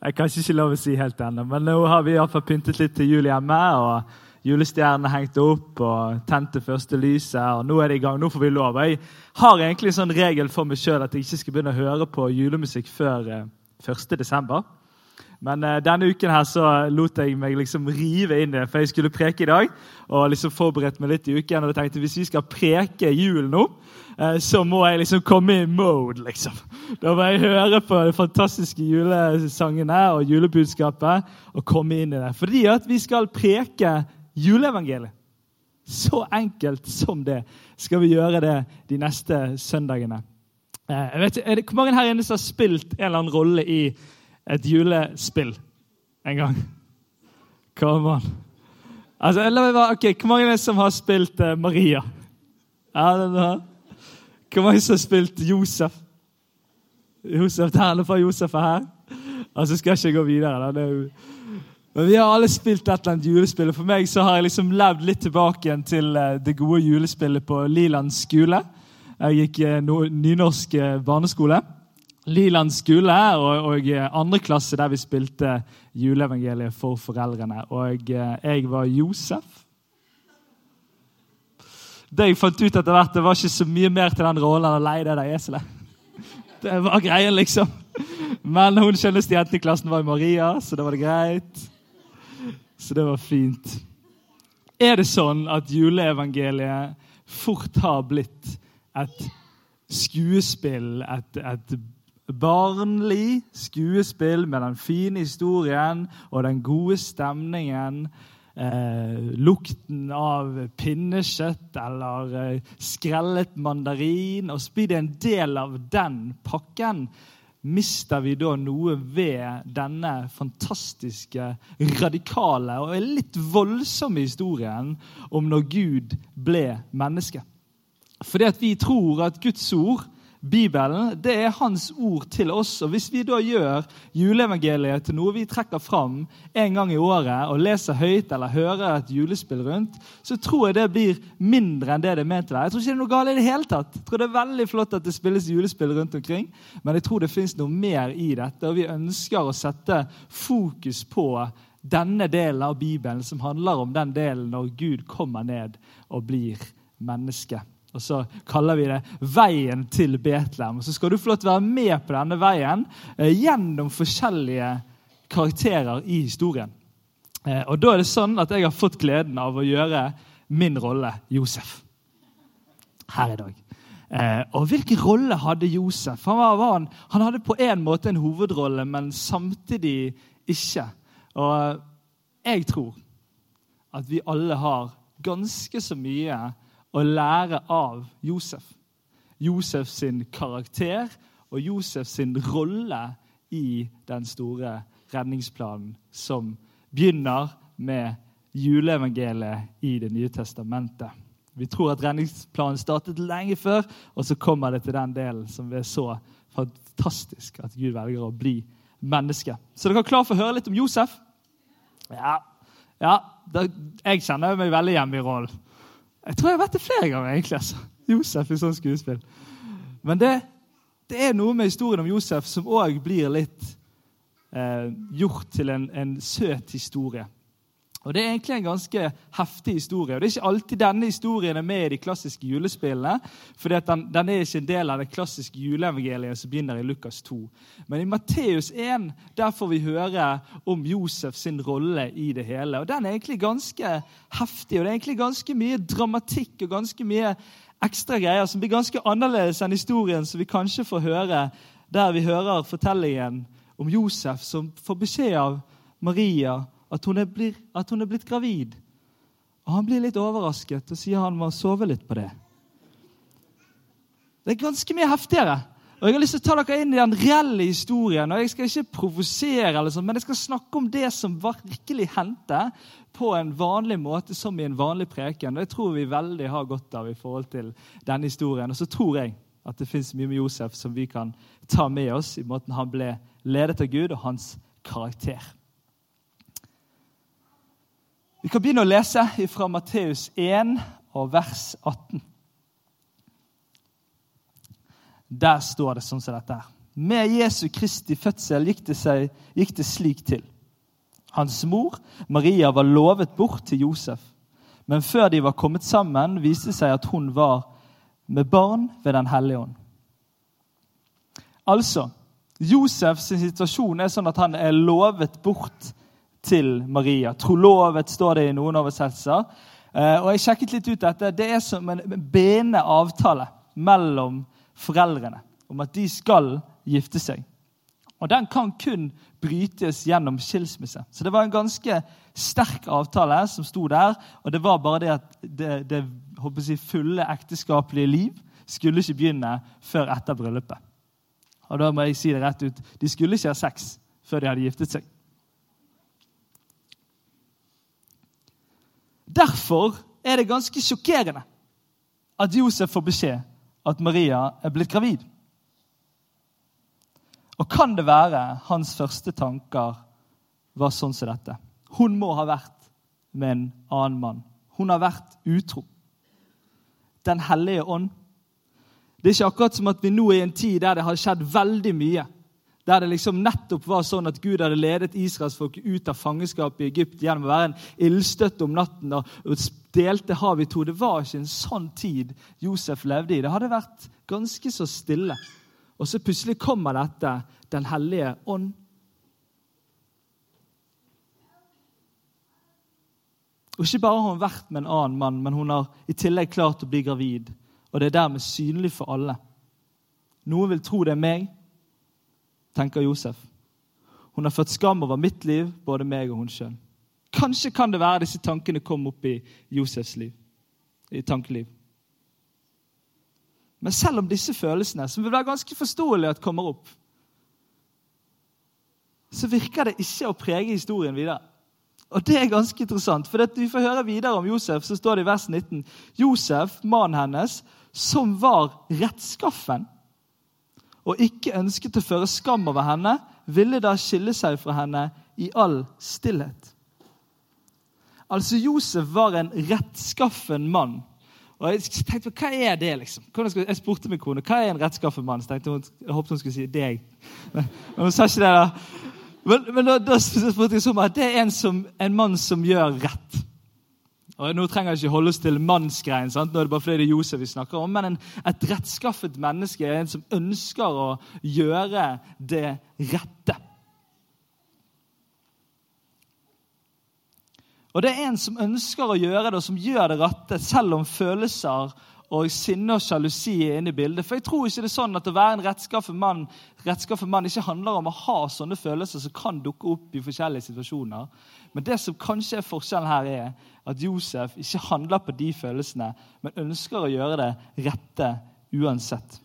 Jeg kan ikke lov å si helt ennå, men nå har vi i hvert fall pyntet litt til jul hjemme. og Julestjernene hengte opp og tente første lyset. og Nå er det i gang, nå får vi lov. Jeg har egentlig en sånn regel for meg sjøl at jeg ikke skal begynne å høre på julemusikk før eh, 1. desember. Men uh, denne uken her så lot jeg meg liksom rive inn i det, for jeg skulle preke i dag. Og liksom forberedt meg litt i uken, og jeg tenkte hvis vi skal preke jul nå, uh, så må jeg liksom komme i mode, liksom. Da må jeg høre på de fantastiske julesangene og julebudskapet og komme inn i det. Fordi at vi skal preke juleevangeliet. Så enkelt som det skal vi gjøre det de neste søndagene. Uh, vet, er det, hvor mange her inne som har spilt en eller annen rolle i et julespill en gang? Come on. Altså, eller, ok, Hvor mange er det som har spilt uh, Maria? Ja, den har. Hvor mange som har spilt Josef? Josef, Terne fra Josef er her. Altså, skal jeg ikke gå videre. da, jo... Men Vi har alle spilt et eller annet julespill. For meg så har jeg liksom levd litt tilbake igjen til uh, det gode julespillet på Liland skole. Jeg gikk no, nynorsk barneskole. Liland skole og, og andre klasse der vi spilte juleevangeliet for foreldrene. Og jeg var Josef. Det jeg fant ut etter hvert, det var ikke så mye mer til den rollen enn å leie det der eselet. Det var greien, liksom. Men hun skjønneste jenta i klassen var Maria, så det var det greit. Så det var fint. Er det sånn at juleevangeliet fort har blitt et skuespill, et, et barnlig skuespill med den fine historien og den gode stemningen. Eh, lukten av pinnekjøtt eller eh, skrellet mandarin. Og så blir det en del av den pakken. Mister vi da noe ved denne fantastiske, radikale og litt voldsomme historien om når Gud ble menneske? Fordi at vi tror at Guds ord Bibelen det er hans ord til oss. og Hvis vi da gjør juleevangeliet til noe vi trekker fram en gang i året og leser høyt eller hører et julespill rundt, så tror jeg det blir mindre enn det det er ment til å være. Jeg tror ikke det er noe galt i det hele tatt. Jeg tror det er veldig flott at det spilles julespill rundt omkring, men jeg tror det fins noe mer i dette, og vi ønsker å sette fokus på denne delen av Bibelen som handler om den delen når Gud kommer ned og blir menneske. Og så kaller vi det 'Veien til Betlehem'. Og Så skal du få lov til å være med på denne veien eh, gjennom forskjellige karakterer i historien. Eh, og da er det sånn at jeg har fått gleden av å gjøre min rolle Josef her i dag. Eh, og hvilken rolle hadde Josef? Han, var, var han, han hadde på en måte en hovedrolle, men samtidig ikke. Og jeg tror at vi alle har ganske så mye å lære av Josef. Josef sin karakter og Josef sin rolle i den store redningsplanen som begynner med juleevangeliet i Det nye testamentet. Vi tror at redningsplanen startet lenge før, og så kommer det til den delen som er så fantastisk at Gud velger å bli menneske. Så dere er klar for å høre litt om Josef? Ja, ja jeg kjenner meg veldig hjemme i rollen. Jeg tror jeg har vært det flere ganger. egentlig, altså. Josef i sånn skuespill. Men det, det, er noe med historien om Josef som òg blir litt eh, gjort til en, en, søt historie. Og Det er egentlig en ganske heftig historie. Og Det er ikke alltid denne historien er med i de klassiske julespillene. for den, den, er ikke en del av det klassiske juleevangeliet som begynner i Lukas 2. Men i Matteus 1 der får vi høre om Josef sin rolle i det hele. Og Den er egentlig ganske heftig, og det er egentlig ganske mye dramatikk og ganske mye ekstra greier som blir ganske annerledes enn historien som vi kanskje får høre der vi hører fortellingen om Josef som får beskjed av Maria at hun, blir, at hun er blitt gravid. Og Han blir litt overrasket og sier han må sove litt på det. Det er ganske mye heftigere Og Jeg har lyst til å ta dere inn i den reelle historien. og Jeg skal ikke provosere, sånt, men jeg skal snakke om det som virkelig hendte på en vanlig måte, som i en vanlig preken. Det tror vi veldig har godt av i forhold til denne historien. Og så tror jeg at det fins mye med Josef som vi kan ta med oss i måten han ble ledet av Gud, og hans karakter. Vi kan begynne å lese fra Matteus 1 og vers 18. Der står det sånn som dette her. Med Jesu Kristi fødsel gikk det, seg, gikk det slik til. Hans mor, Maria, var lovet bort til Josef. Men før de var kommet sammen, viste det seg at hun var med barn ved Den hellige ånd. Altså, Josefs situasjon er sånn at han er lovet bort til Maria. Trolovet står det i noen oversettelser. Eh, og jeg sjekket litt ut dette. Det er som en bindende avtale mellom foreldrene om at de skal gifte seg. Og Den kan kun brytes gjennom skilsmisse. Så det var en ganske sterk avtale som sto der. Og det var bare det at det, det jeg, fulle ekteskapelige liv skulle ikke begynne før etter bryllupet. Og da må jeg si det rett ut de skulle ikke ha sex før de hadde giftet seg. Derfor er det ganske sjokkerende at Josef får beskjed at Maria er blitt gravid. Og kan det være hans første tanker var sånn som dette? Hun må ha vært med en annen mann. Hun har vært utro. Den hellige ånd. Det er ikke akkurat som at vi nå er i en tid der det har skjedd veldig mye. Der det liksom nettopp var sånn at Gud hadde ledet israelsfolket ut av fangenskapet i Egypt gjennom å være en ildstøtte om natten og delte havet i to. Det var ikke en sånn tid Josef levde i. Det hadde vært ganske så stille. Og så plutselig kommer dette, Den hellige ånd. Og Ikke bare har hun vært med en annen mann, men hun har i tillegg klart å bli gravid. Og det er dermed synlig for alle. Noen vil tro det er meg, tenker Josef. Hun har fått skam over mitt liv, både meg og hun sjøl. Kanskje kan det være disse tankene kom opp i Josefs liv, i tankeliv. Men selv om disse følelsene, som vil være ganske forståelige, at kommer opp, så virker det ikke å prege historien videre. Og det er ganske interessant, for vi får høre videre om Josef. så står det i vers 19. Josef, mannen hennes, som var rettskaffen og ikke ønsket å føre skam over henne, ville da skille seg fra henne i all stillhet. Altså, Josef var en rettskaffen mann og Jeg tenkte på, hva er det, liksom? Jeg spurte min kone hva er en rettskaffen mann. Så tenkte hun, jeg håpet hun skulle si deg. Men, men hun sa ikke det. da. Men, men da, da spurte jeg sånn at det er en, som, en mann som gjør rett. Og Nå trenger jeg ikke holde oss til mannsgreien, sant? nå er det bare fordi det er Josef vi snakker om, men en, et rettskaffet menneske er en som ønsker å gjøre det rette. Og det er en som ønsker å gjøre det, og som gjør det rette, selv om følelser og sinne og sjalusi er inne i bildet. For jeg tror ikke det er sånn at å være en rettskaffen mann, mann ikke handler om å ha sånne følelser som kan dukke opp i forskjellige situasjoner. Men det som kanskje er forskjellen her, er at Josef ikke handler på de følelsene, men ønsker å gjøre det rette uansett.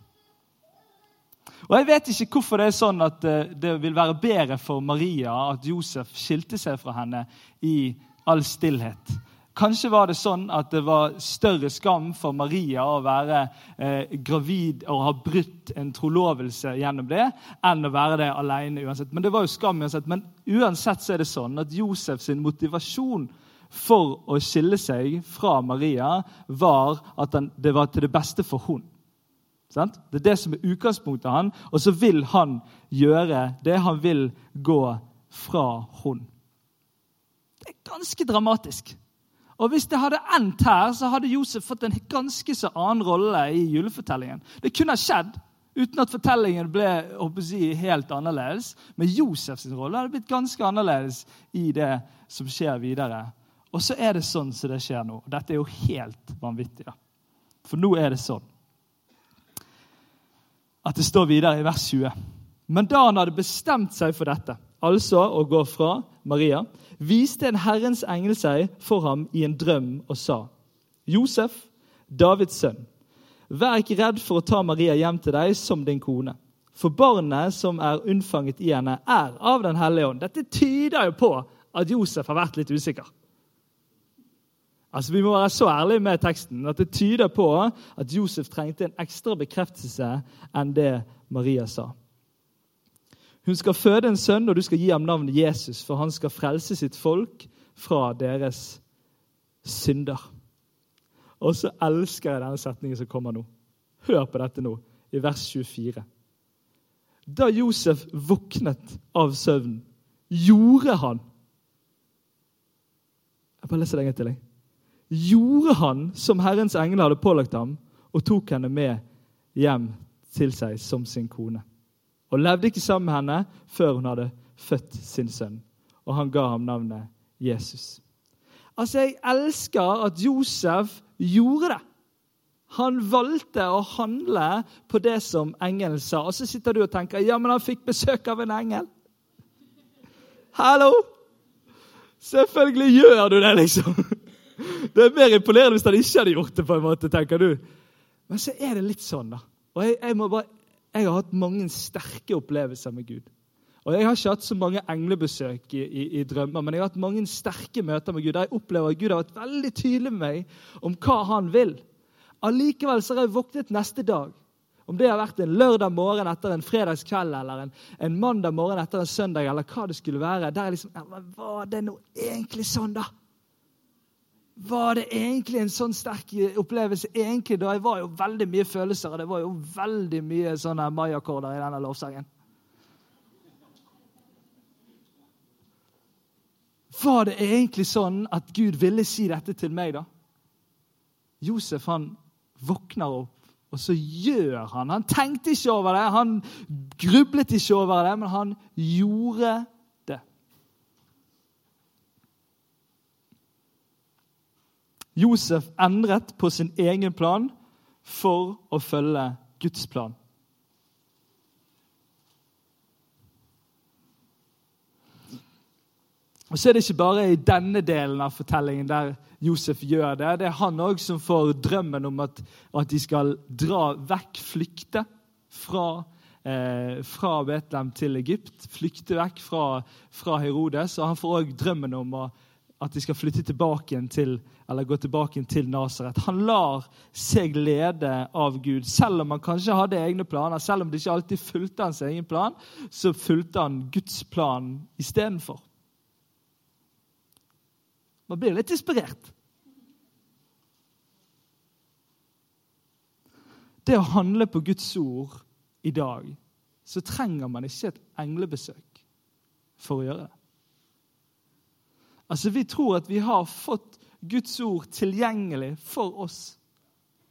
Og Jeg vet ikke hvorfor det er sånn at eh, det vil være bedre for Maria at Josef skilte seg fra henne i all stillhet. Kanskje var det sånn at det var større skam for Maria å være eh, gravid og ha brutt en trolovelse gjennom det, enn å være det alene uansett. Men det var jo skam uansett. Men uansett så er det sånn at Josefs motivasjon for å skille seg fra Maria var at han, det var til det beste for hun. Sant? Det er det som er utgangspunktet han, og så vil han gjøre det han vil gå fra hun. Det er ganske dramatisk. Og Hvis det hadde endt her, så hadde Josef fått en ganske så annen rolle i julefortellingen. Det kunne ha skjedd uten at fortellingen ble si, helt annerledes. Men Josefs rolle hadde blitt ganske annerledes i det som skjer videre. Og så er det sånn som det skjer nå. Dette er jo helt vanvittig. da. For nå er det sånn at det står videre i vers 20. Men da han hadde bestemt seg for dette, altså å gå fra Maria, viste en Herrens engel seg for ham i en drøm og sa.: Josef, Davids sønn, vær ikke redd for å ta Maria hjem til deg som din kone. For barnet som er unnfanget i henne, er av Den hellige ånd. Dette tyder jo på at Josef har vært litt usikker. Altså, Vi må være så ærlige med teksten at det tyder på at Josef trengte en ekstra bekreftelse enn det Maria sa. Hun skal føde en sønn, og du skal gi ham navnet Jesus, for han skal frelse sitt folk fra deres synder. Og så elsker jeg denne setningen som kommer nå. Hør på dette nå, i vers 24. Da Josef våknet av søvnen, gjorde han Jeg bare leser det en gang til. Jeg. Gjorde han som Herrens engel hadde pålagt ham, og tok henne med hjem til seg som sin kone. Og levde ikke sammen med henne før hun hadde født sin sønn. Og han ga ham navnet Jesus. Altså, Jeg elsker at Josef gjorde det. Han valgte å handle på det som engelen sa. Og så sitter du og tenker ja, men han fikk besøk av en engel. Hallo! Selvfølgelig gjør du det, liksom. Det er mer imponerende hvis han ikke hadde gjort det. på en måte, tenker du. Men så er det litt sånn, da. Og jeg, jeg, bare, jeg har hatt mange sterke opplevelser med Gud. Og Jeg har ikke hatt så mange englebesøk i, i, i, drømmer, men jeg har hatt mange sterke møter med Gud der jeg opplever at Gud har vært veldig tydelig med meg om hva han vil. Allikevel så har jeg våknet neste dag. Om det har vært en lørdag morgen etter en fredagskveld eller en, en mandag morgen etter en søndag, eller hva det skulle være. der er liksom, ja, Var det nå egentlig sånn, da? Var det egentlig en sånn sterk opplevelse egentlig da? Jeg var jo veldig mye følelser, og det var jo veldig mye sånne Maya-akkorder i denne lovsangen. Var det egentlig sånn at Gud ville si dette til meg, da? Josef han våkner opp, og så gjør han. Han tenkte ikke over det, han grublet ikke over det, men han gjorde det. Josef endret på sin egen plan for å følge Guds plan. Og så er det ikke bare i denne delen av fortellingen der Josef gjør det. Det er han òg som får drømmen om at, at, de skal dra vekk, flykte fra, eh, fra Betlehem til Egypt. Flykte vekk fra, fra Herodes. Og han får òg drømmen om å, at de skal flytte tilbake til, eller gå tilbake til Nasaret. Han lar seg lede av Gud. Selv om han kanskje hadde egne planer, selv om det ikke alltid fulgte hans egen plan, så fulgte han Guds plan istedenfor. Man blir litt inspirert. det å handle på Guds ord i dag, så trenger man ikke et englebesøk for å gjøre det. Altså, Vi tror at vi har fått Guds ord tilgjengelig for oss.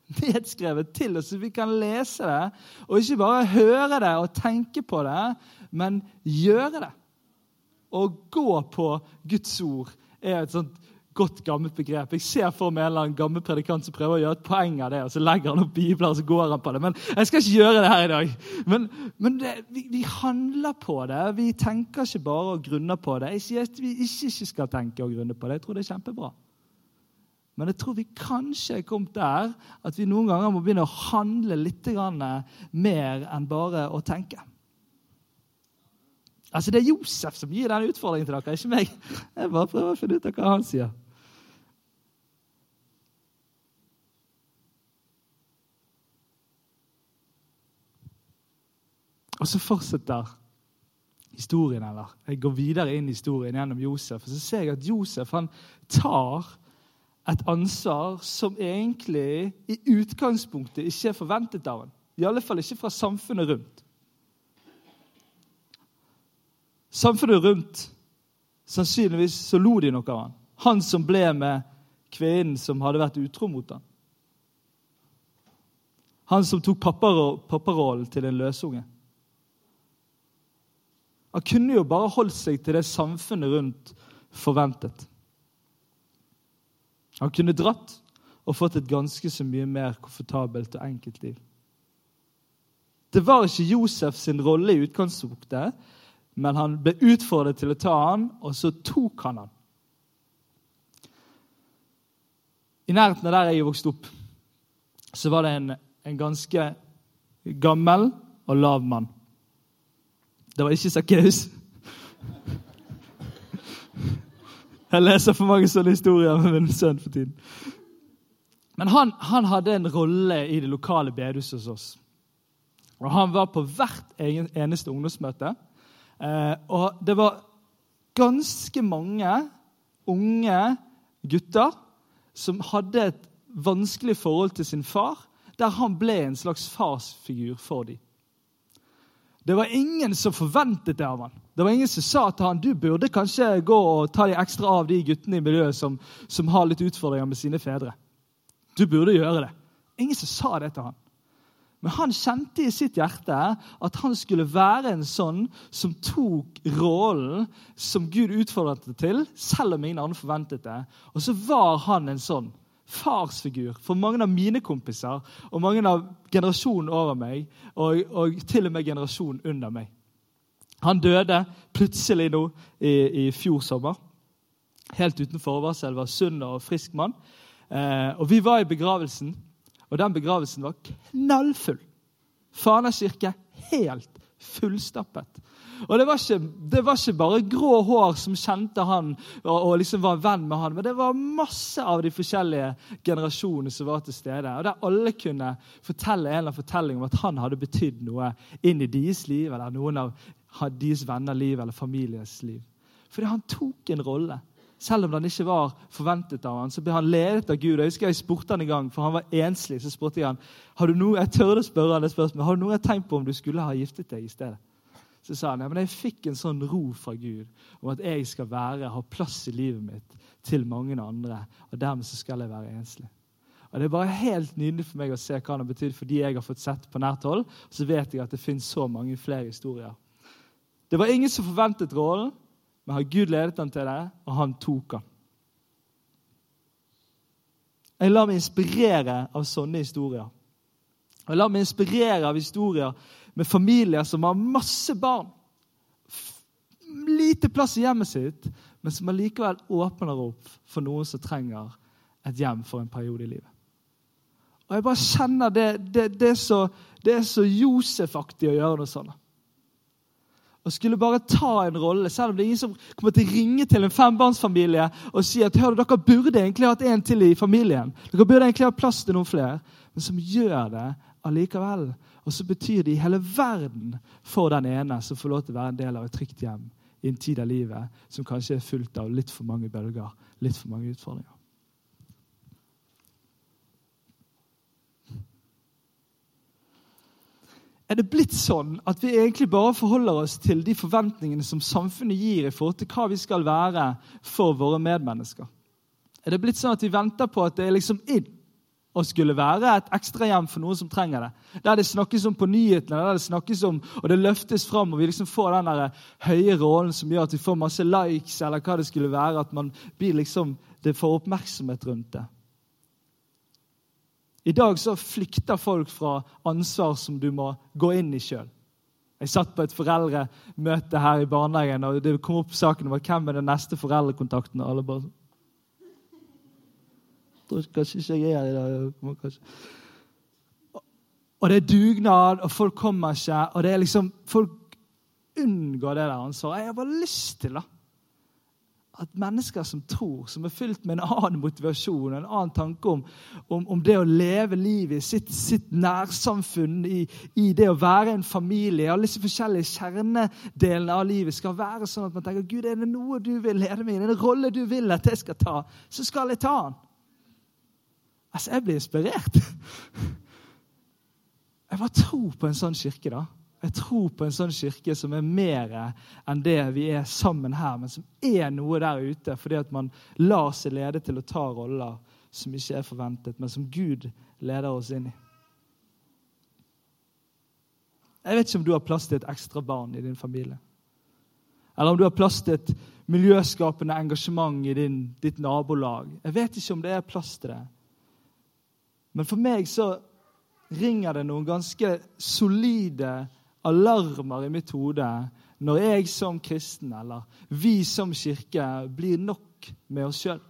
Nedskrevet til oss, så vi kan lese det. Og ikke bare høre det og tenke på det, men gjøre det. Å gå på Guds ord er et sånt godt, gammelt begrep. Jeg ser for meg en eller annen gammel predikant som prøver å gjøre et poeng av det, og så legger han opp bibler og så går han på det. Men jeg skal ikke gjøre det her i dag. Men, men det, vi, vi, handler på det. Vi tenker ikke bare og grunner på det. Jeg sier at vi ikke, ikke skal tenke og grunne på det. Jeg tror det er kjempebra. Men jeg tror vi kanskje er kommet der at vi noen ganger må begynne å handle litt mer enn bare å tenke. Altså Det er Josef som gir den utfordringen til dere, ikke meg. Jeg bare prøver å finne ut av hva han sier. Og så fortsetter historien, eller jeg går videre inn i historien gjennom Josef. Og så ser jeg at Josef han tar et ansvar som egentlig i utgangspunktet ikke er forventet av ham. I alle fall ikke fra samfunnet rundt. Samfunnet rundt sannsynligvis så lo de noe av han. Han som ble med kvinnen som hadde vært utro mot ham. Han som tok papparollen til en løsunge. Han kunne jo bare holdt seg til det samfunnet rundt forventet. Han kunne dratt og fått et ganske så mye mer komfortabelt og enkelt liv. Det var ikke Josef sin rolle i utgangspunktet, men han ble utfordret til å ta han, og så tok han han. I nærheten av der jeg vokste opp, så var det en, en ganske gammel og lav mann. Det var ikke Sakkeus. Jeg leser for mange sånne historier med min sønn for tiden. Men han, han hadde en rolle i det lokale bedehuset hos oss. Og Han var på hvert eneste ungdomsmøte. Eh, og det var ganske mange unge gutter som hadde et vanskelig forhold til sin far, der han ble en slags farsfigur for dem. Det var ingen som forventet det av han. Det var ingen som sa til han du burde kanskje gå og ta deg ekstra av de guttene i miljøet som, som har litt utfordringer med sine fedre. Du burde gjøre det. Ingen som sa det til han. Men han kjente i sitt hjerte at han skulle være en sånn som tok rollen som Gud utfordret det til, selv om ingen andre forventet det. Og så var han en sånn farsfigur for mange av mine kompiser og mange av generasjonen over meg, og, og til og med generasjonen under meg. Han døde plutselig nå i, i fjor sommer. Helt uten forvarsel. Var Sunn og frisk mann. Eh, og vi var i begravelsen, og den begravelsen var knallfull. Fana kirke helt fullstappet. Og det var, ikke, det var, ikke, bare grå hår som kjente han og, og liksom var venn med han, men det var masse av de forskjellige generasjonene som var til stede. Og Der alle kunne fortelle en eller annen fortelling om at han hadde betydd noe inn i deres liv, eller noen av deres venner liv eller families liv. Fordi han tok en rolle. Selv om den ikke var forventet av han, så ble han ledet av Gud. Jeg husker jeg spurte han en gang, for han var enslig. Så spurte jeg han, har du noe, jeg tørde å spørre han det spørsmålet, har du noe jeg tenkt på om du skulle ha giftet deg i stedet. Så sa han ja, men jeg fikk en sånn ro fra Gud om at jeg skal være, ha plass i livet mitt til mange andre. Og dermed så skal jeg være enslig. Og Det er bare helt nydelig for meg å se hva har betydd for de jeg har fått sett på nært hold. Så vet jeg at det finnes så mange flere historier. Det var ingen som forventet rollen, men har Gud ledet han til det, og han tok han. Jeg lar meg inspirere av sånne historier. Jeg lar meg inspirere av historier med familier som har masse barn. Lite plass i hjemmet sitt, men som allikevel åpner opp for noen som trenger et hjem for en periode i livet. Og jeg bare kjenner Det, det, det er så, så Josef-aktig å gjøre noe sånt. Og skulle bare ta en rolle, selv om det er ingen som kommer til å ringe til en fembarnsfamilie og si at hør, dere burde egentlig hatt en til i familien. Dere burde egentlig ha plass til noen flere. Men som gjør det allikevel. Og så betyr det i hele verden for den ene som får lov til å være en del av et trygt hjem i en tid av livet som kanskje er fullt av litt for mange bølger, litt for mange utfordringer. Er det blitt sånn at vi egentlig bare forholder oss til de forventningene som samfunnet gir i forhold til hva vi skal være for våre medmennesker? Er det blitt sånn at vi venter på at det er liksom inn å skulle være et ekstrahjem for noen som trenger det. Der det snakkes om på nyhetene, der det snakkes om, og det løftes fram, og vi liksom får den der høye rollen som gjør at vi får masse likes, eller hva det skulle være. At man blir liksom, det får oppmerksomhet rundt det. I dag så flykter folk fra ansvar som du må gå inn i sjøl. Jeg satt på et foreldremøte her i barnehagen, og det kom opp saken om hvem er den neste foreldrekontakten. og alle bare sånn hva syns jeg er dag. Og det er dugnad, og folk kommer ikke. og det er liksom, Folk unngår det der ansvaret. Jeg har bare lyst til da, at mennesker som tror, som er fylt med en annen motivasjon, en annen tanke om, om, om det å leve livet i sitt, sitt nærsamfunn, i, i, det å være en familie, alle disse forskjellige kjernedelene av livet, skal være sånn at man tenker Gud, er det noe du vil lede meg i, er det en rolle du vil at jeg skal ta, så skal jeg ta den. Altså, jeg blir inspirert. Jeg bare tror på en sånn kirke. da. Jeg tror på en sånn kirke som er mer enn det vi er sammen her, men som er noe der ute fordi at man lar seg lede til å ta roller som ikke er forventet, men som Gud leder oss inn i. Jeg vet ikke om du har plass til et ekstra barn i din familie. Eller om du har plass til et miljøskapende engasjement i din, ditt nabolag. Jeg vet ikke om det er plass til det. Men for meg så ringer det noen ganske solide alarmer i mitt hode når jeg som kristen, eller vi som kirke, blir nok med oss sjøl.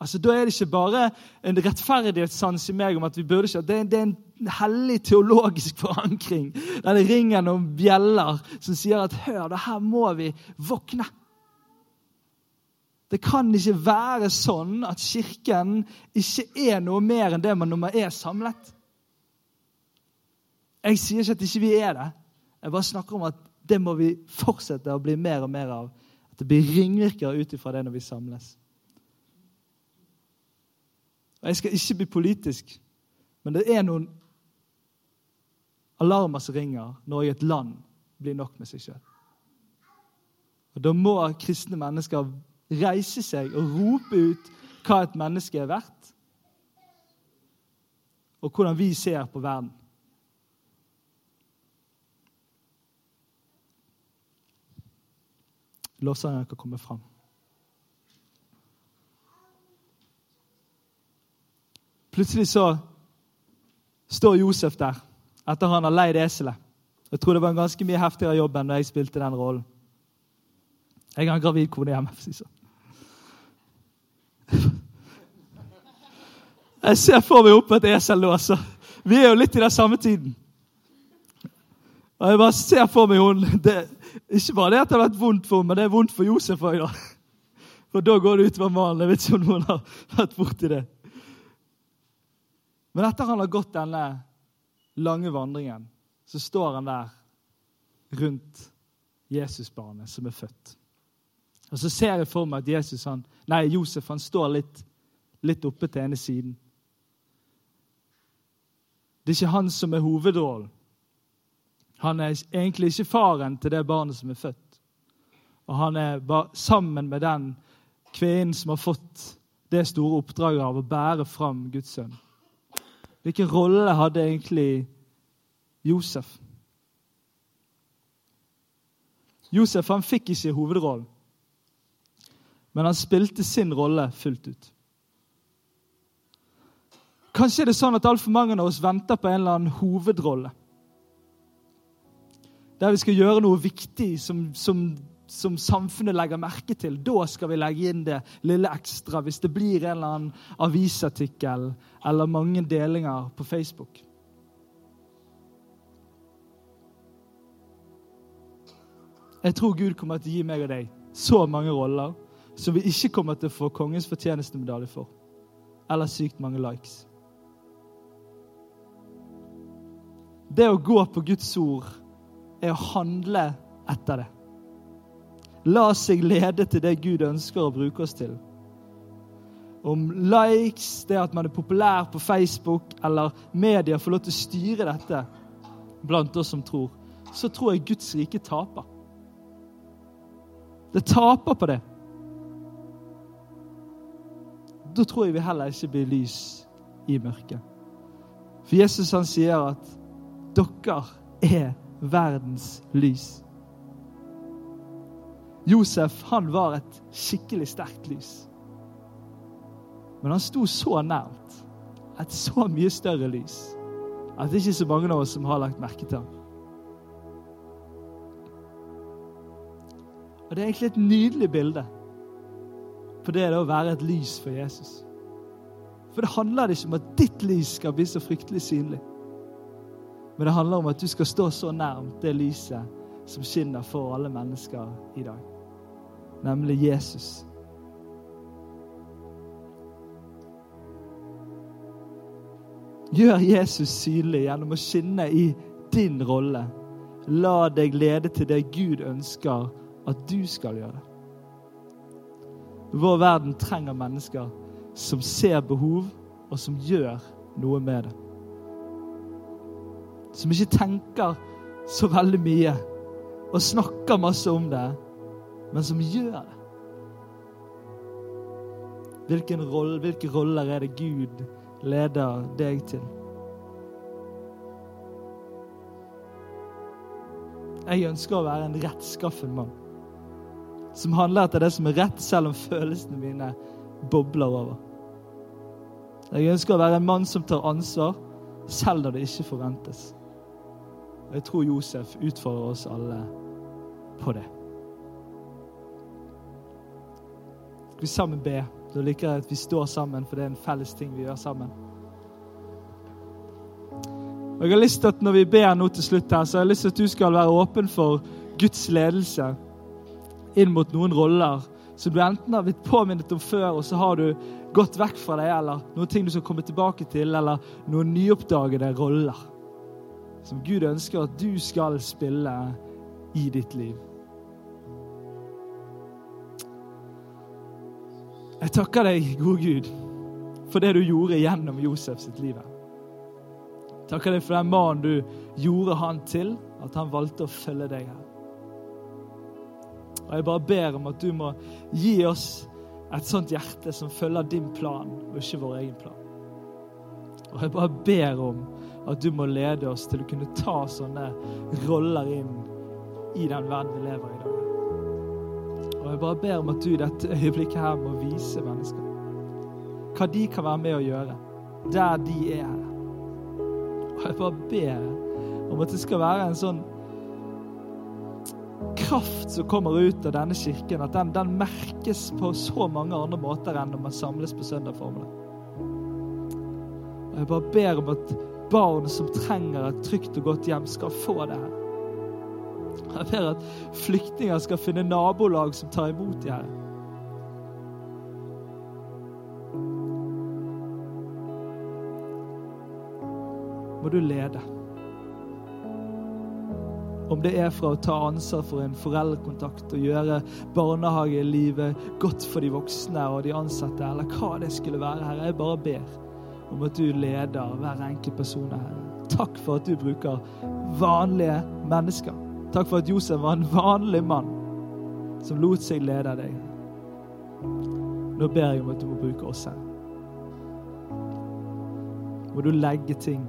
Altså, Da er det ikke bare en rettferdighetssans i meg om at vi burde ikke, det er, det er en hellig teologisk forankring. Der det ringer noen bjeller som sier at hør, det her må vi våkne. Det kan ikke være sånn at Kirken ikke er noe mer enn det man nummer er samlet. Jeg sier ikke at ikke vi er det. Jeg bare snakker om at det må vi fortsette å bli mer og mer av. At det blir ringvirkere ut ifra det når vi samles. Og Jeg skal ikke bli politisk, men det er noen alarmer som ringer når et land blir nok med seg sjøl. Da må kristne mennesker reise seg og rope ut hva et menneske er verdt, og hvordan vi ser på verden. Lovsangeren kan komme fram. Plutselig så står Josef der etter han har leid eselet. Jeg tror det var en ganske mye heftigere jobb enn når jeg spilte den rollen. Jeg har en gravid kone hjemme. for å si sånn. Jeg ser for meg opp et esel nå. altså. Vi er jo litt i den samme tiden. Og jeg bare ser for meg hun, det, Ikke bare det at det har vært vondt for henne, men det er vondt for Josef òg. For da går det utover mannen. Jeg vet ikke om noen har vært borti det. Men etter han har gått denne lange vandringen, så står han der rundt Jesusbarnet som er født. Og Så ser jeg for meg at Jesus, han, nei, Josef han står litt, litt oppe til ene siden. Det er ikke han som er hovedrollen. Han er egentlig ikke faren til det barnet som er født. Og han er bare sammen med den kvinnen som har fått det store oppdraget av å bære fram Guds sønn. Hvilken rolle hadde egentlig Josef? Josef han fikk ikke hovedrollen, men han spilte sin rolle fullt ut. Kanskje er det sånn at altfor mange av oss venter på en eller annen hovedrolle. Der vi skal gjøre noe viktig som, som, som, samfunnet legger merke til. Da skal vi legge inn det lille ekstra hvis det blir en eller annen avisartikkel eller mange delinger på Facebook. Jeg tror Gud kommer til å gi meg og deg så mange roller som vi ikke kommer til å få kongens fortjenestemedalje for. Eller sykt mange likes. Det å gå på Guds ord er å handle etter det. La seg lede til det Gud ønsker å bruke oss til. Om likes, det at man er populær på Facebook eller media får lov til å styre dette blant oss som tror, så tror jeg Guds rike taper. Det taper på det. Da tror jeg vi heller ikke blir lys i mørket. For Jesus han sier at dere er verdens lys. Josef han var et skikkelig sterkt lys. Men han sto så nært et så mye større lys at det ikke er så mange av oss som har lagt merke til ham. Og Det er egentlig et nydelig bilde på det å være et lys for Jesus. For det handler ikke om at ditt lys skal bli så fryktelig synlig. Men det handler om at du skal stå så nærmt det lyset som skinner for alle mennesker i dag. Nemlig Jesus. Gjør Jesus synlig gjennom å skinne i din rolle. La deg lede til det Gud ønsker at du skal gjøre. Vår verden trenger mennesker som ser behov, og som gjør noe med det. Som ikke tenker så veldig mye og snakker masse om det, men som gjør det. Hvilken rolle, hvilke roller er det Gud leder deg til? Jeg ønsker å være en rettskaffen mann som handler etter det som er rett, selv om følelsene mine bobler over. Jeg ønsker å være en mann som tar ansvar, selv når det ikke forventes. Og Jeg tror Josef utfordrer oss alle på det. Skal vi sammen be? Da liker jeg at vi står sammen, for det er en felles ting vi gjør sammen. Og jeg har lyst til at Når vi ber nå til slutt, her, så har jeg lyst til at du skal være åpen for Guds ledelse inn mot noen roller som du enten har blitt påminnet om før, og så har du gått vekk fra det, eller noen ting du skal komme tilbake til, eller noen nyoppdagede roller som Gud ønsker at du skal spille i ditt liv. Jeg takker deg, gode Gud, for det du gjorde gjennom Josef sitt liv. Takker deg for den mannen du gjorde han til, at han valgte å følge deg her. Og Jeg bare ber om at du må gi oss et sånt hjerte som følger din plan, og ikke vår egen plan. Og jeg bare ber om at du må lede oss til å kunne ta sånne roller inn i den verden vi lever i i dag. Og jeg bare ber om at du i dette øyeblikket her må vise mennesker hva de kan være med å gjøre der de er. Og jeg bare ber om at det skal være en sånn kraft som kommer ut av denne kirken, at den, den, merkes på så mange andre måter enn når man samles på søndag formiddag. Og Jeg bare ber om at barn som trenger et trygt og godt hjem, skal få det her. Jeg ber at flyktninger skal finne nabolag som tar imot de her. Må du lede. Om det er fra å ta ansvar for en foreldrekontakt og gjøre barnehagelivet godt for de voksne og de ansatte, eller hva det skulle være, her. Jeg bare ber om at du leder hver enkelt person her. Takk for at du bruker vanlige mennesker. Takk for at Josef var en vanlig mann som lot seg lede av deg. Nå ber jeg om at du må bruke oss her. Må du legge ting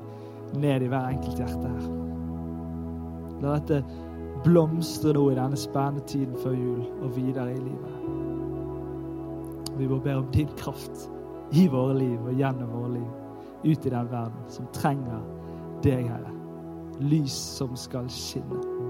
ned i hver enkelt hjerte her. La dette blomstre nå i denne spennende tiden før jul og videre i livet. Vi må be om din kraft i våre liv og gjennom våre liv. Ut i den verden som trenger deg, Herre. Lys som skal skinne.